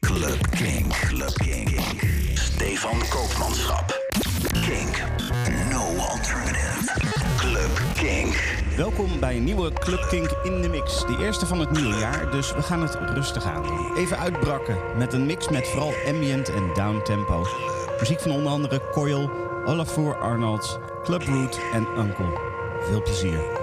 Club Kink. Club Kink. Stefan Koopmanschap. Kink. No alternative. Club Kink. Welkom bij een nieuwe Club Kink in de mix. De eerste van het nieuwe jaar, dus we gaan het rustig aan. Even uitbrakken met een mix met vooral ambient en downtempo. Muziek van onder andere Coil, Olafur Arnolds, Club Root en Uncle. Veel plezier.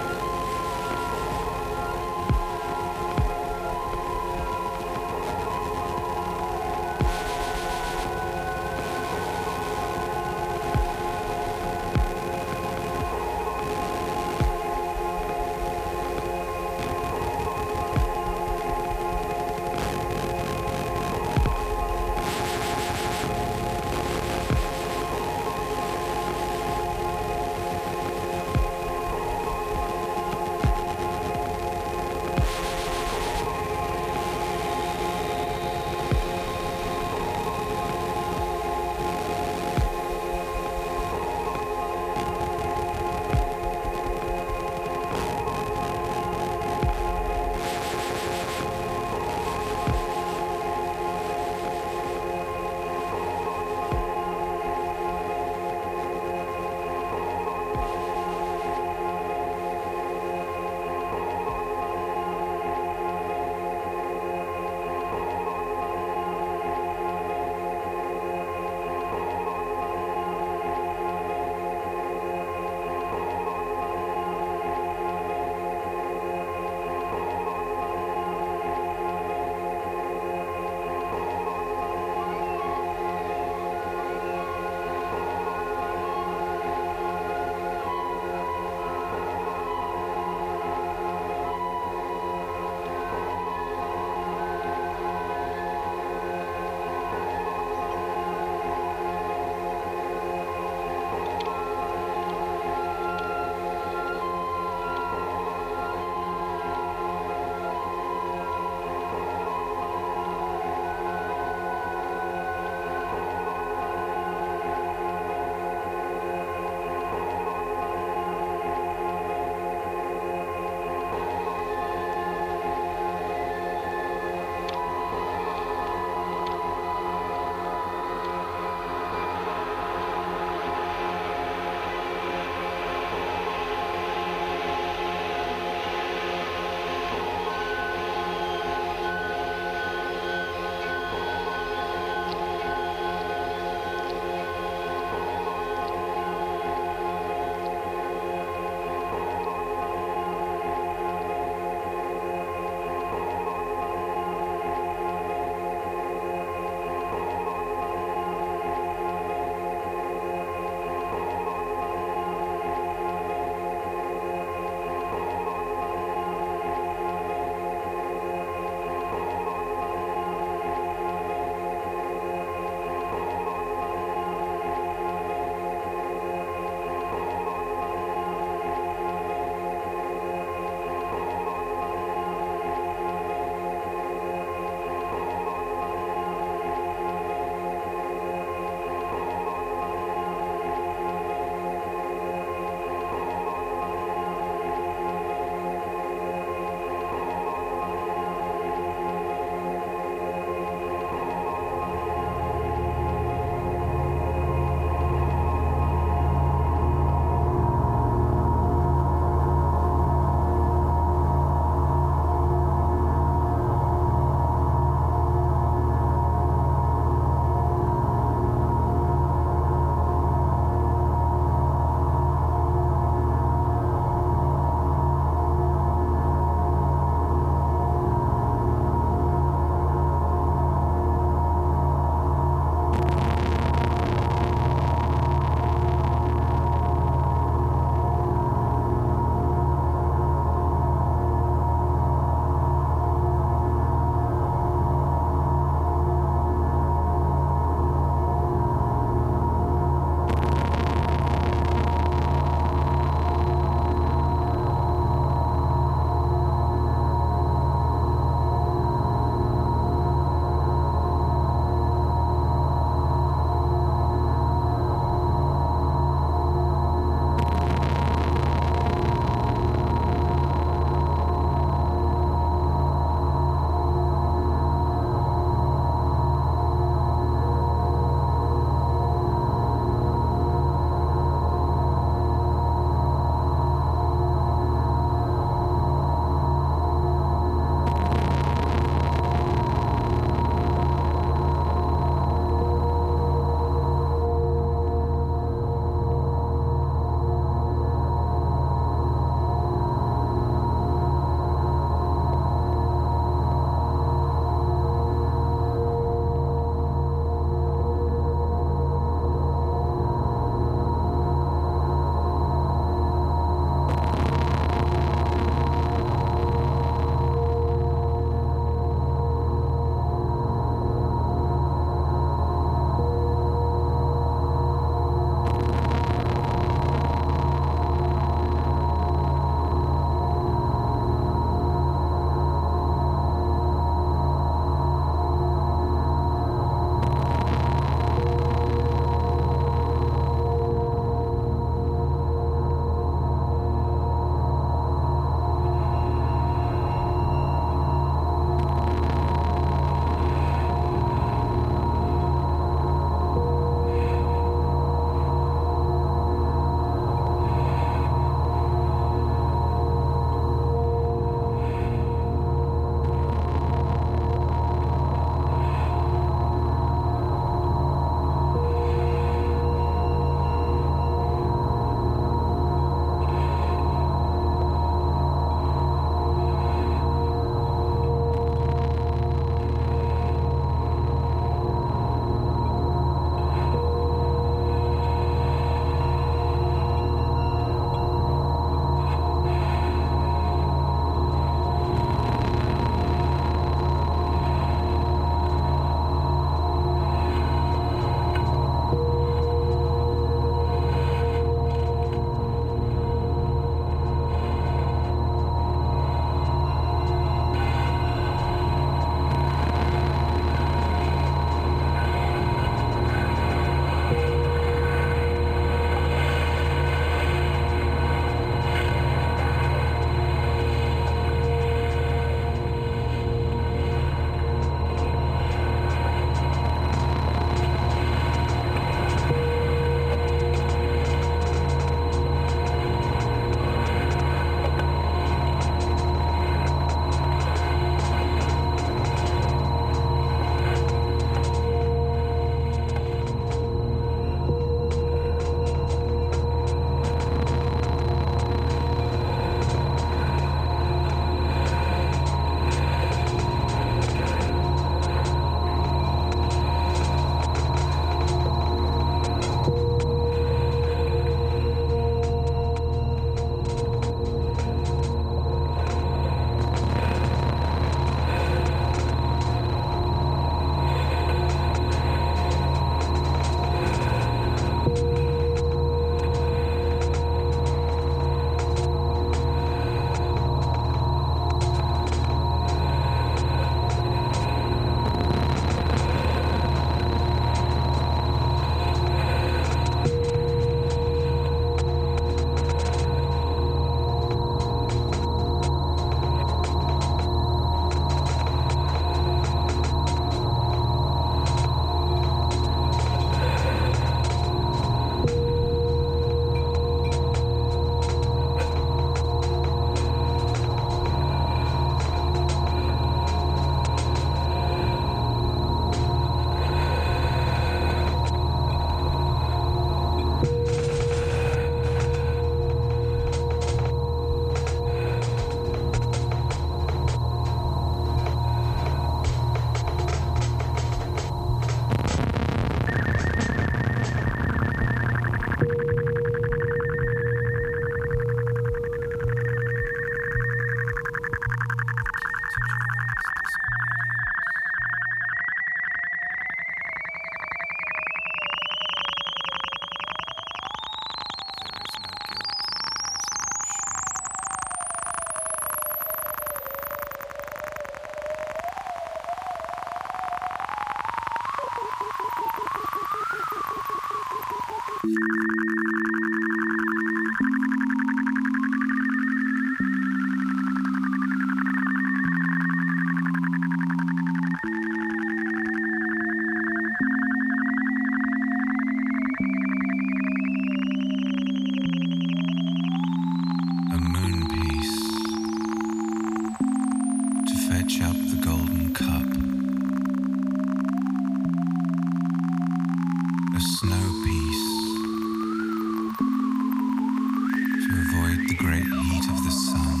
to avoid the great heat of the sun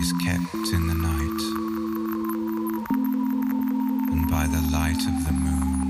is kept in the night and by the light of the moon.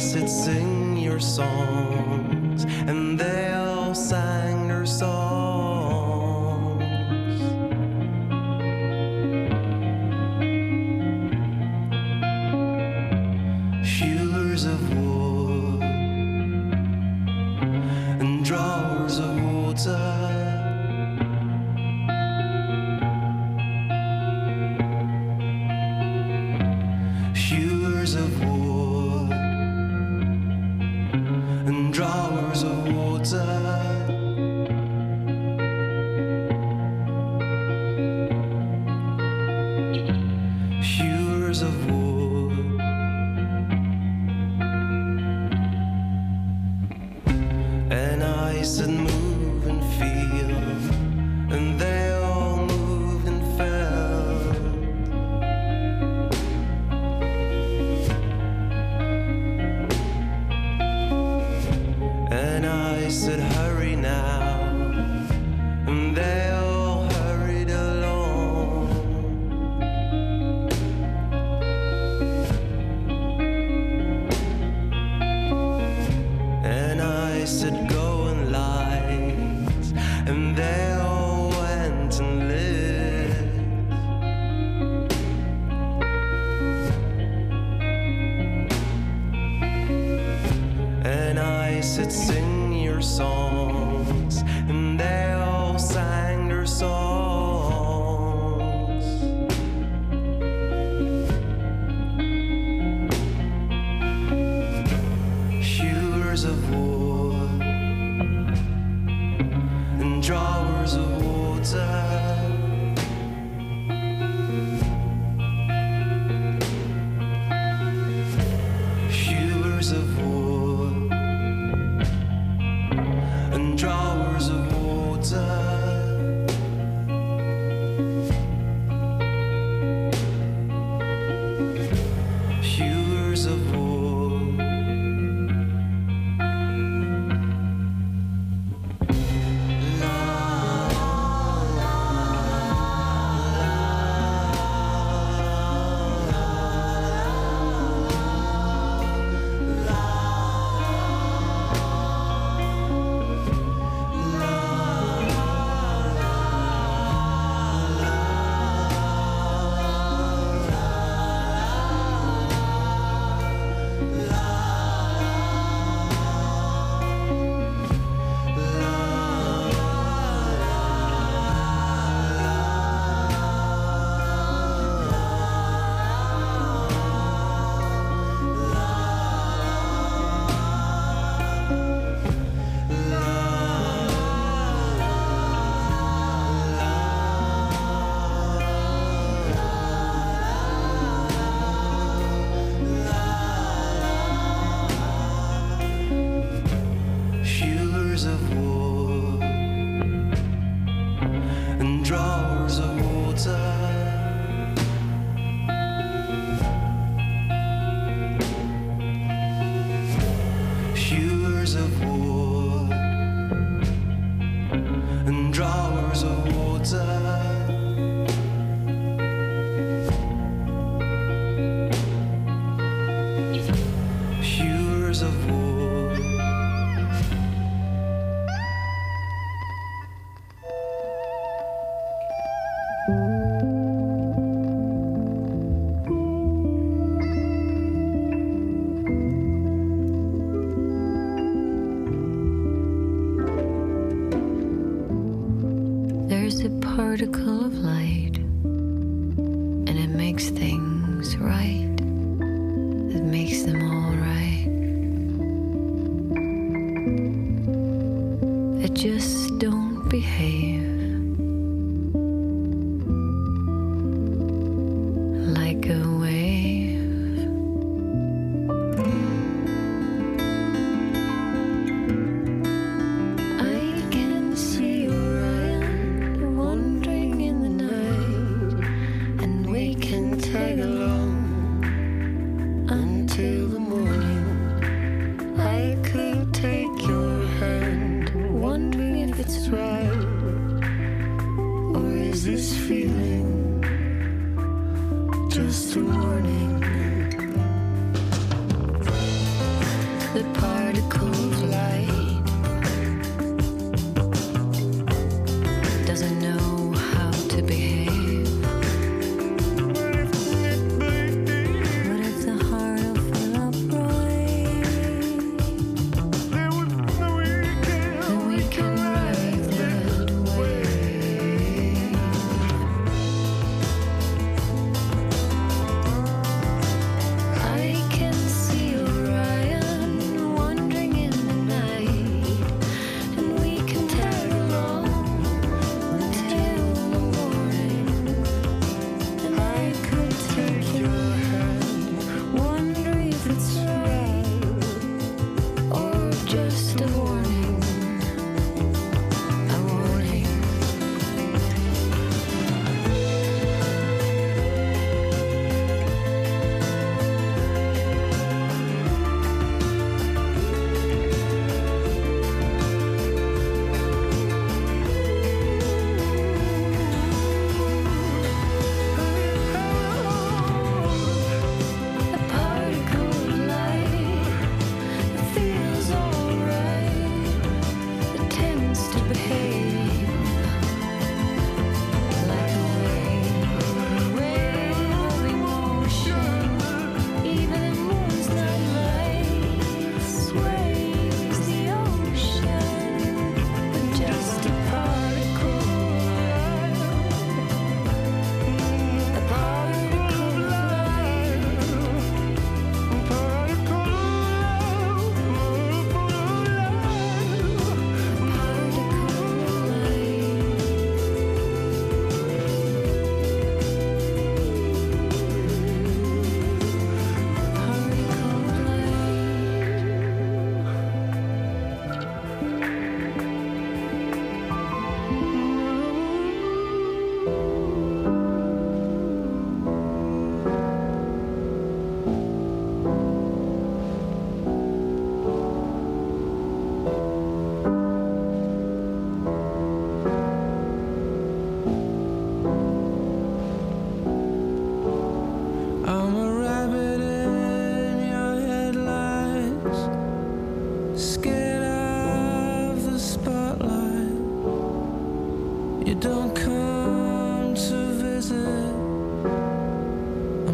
voice, it sing your songs, and then. just a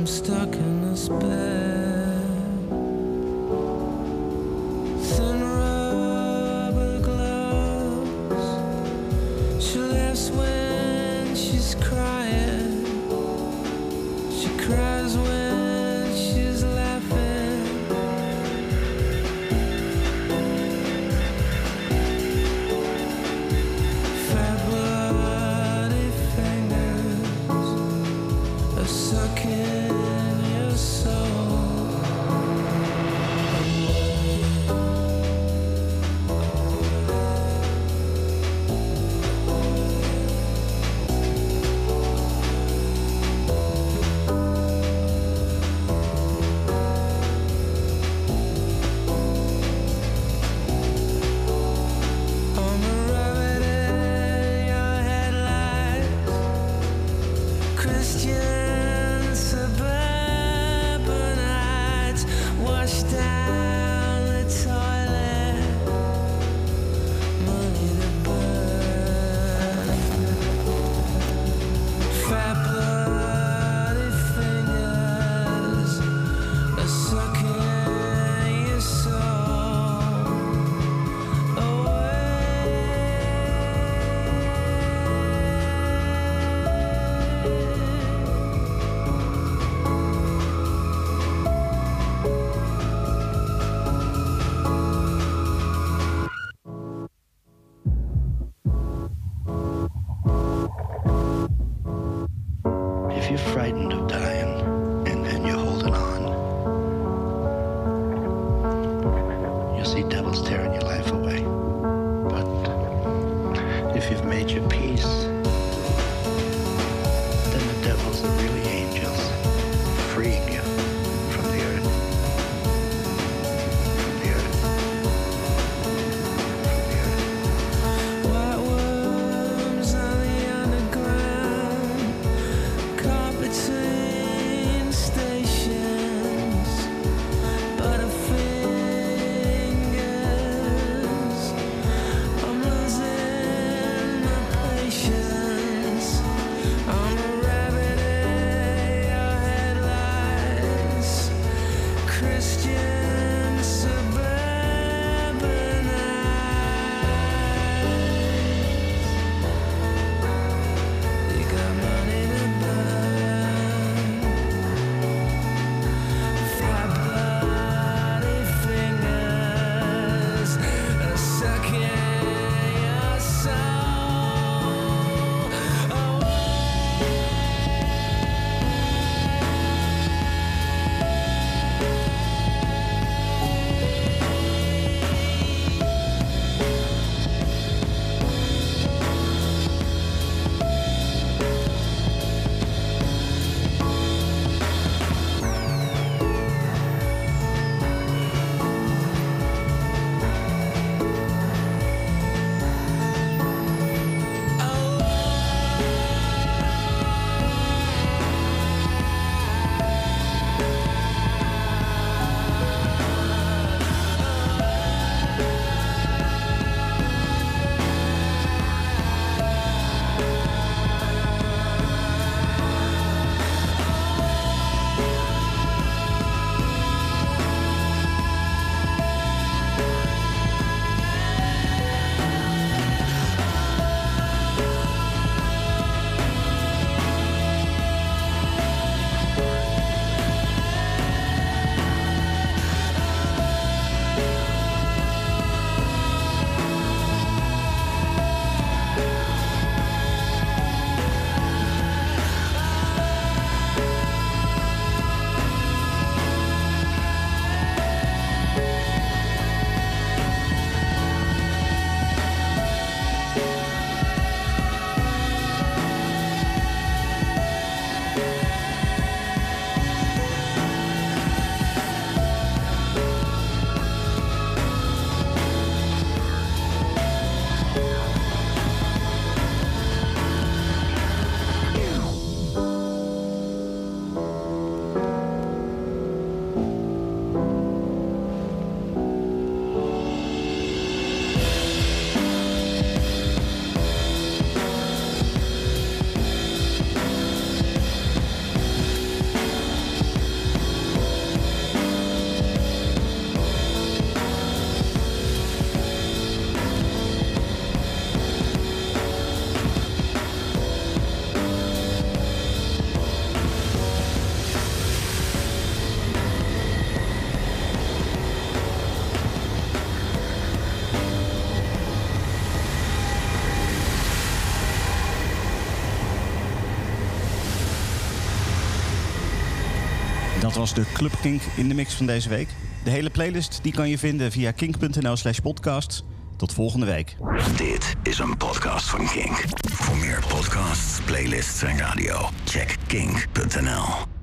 Stuck in this bed. Thin rubber gloves. She laughs when she's crying. major peace. then the devils are really was de Club Kink in de mix van deze week. De hele playlist die kan je vinden via kink.nl slash podcast. Tot volgende week. Dit is een podcast van Kink. Voor meer podcasts, playlists en radio, check kink.nl.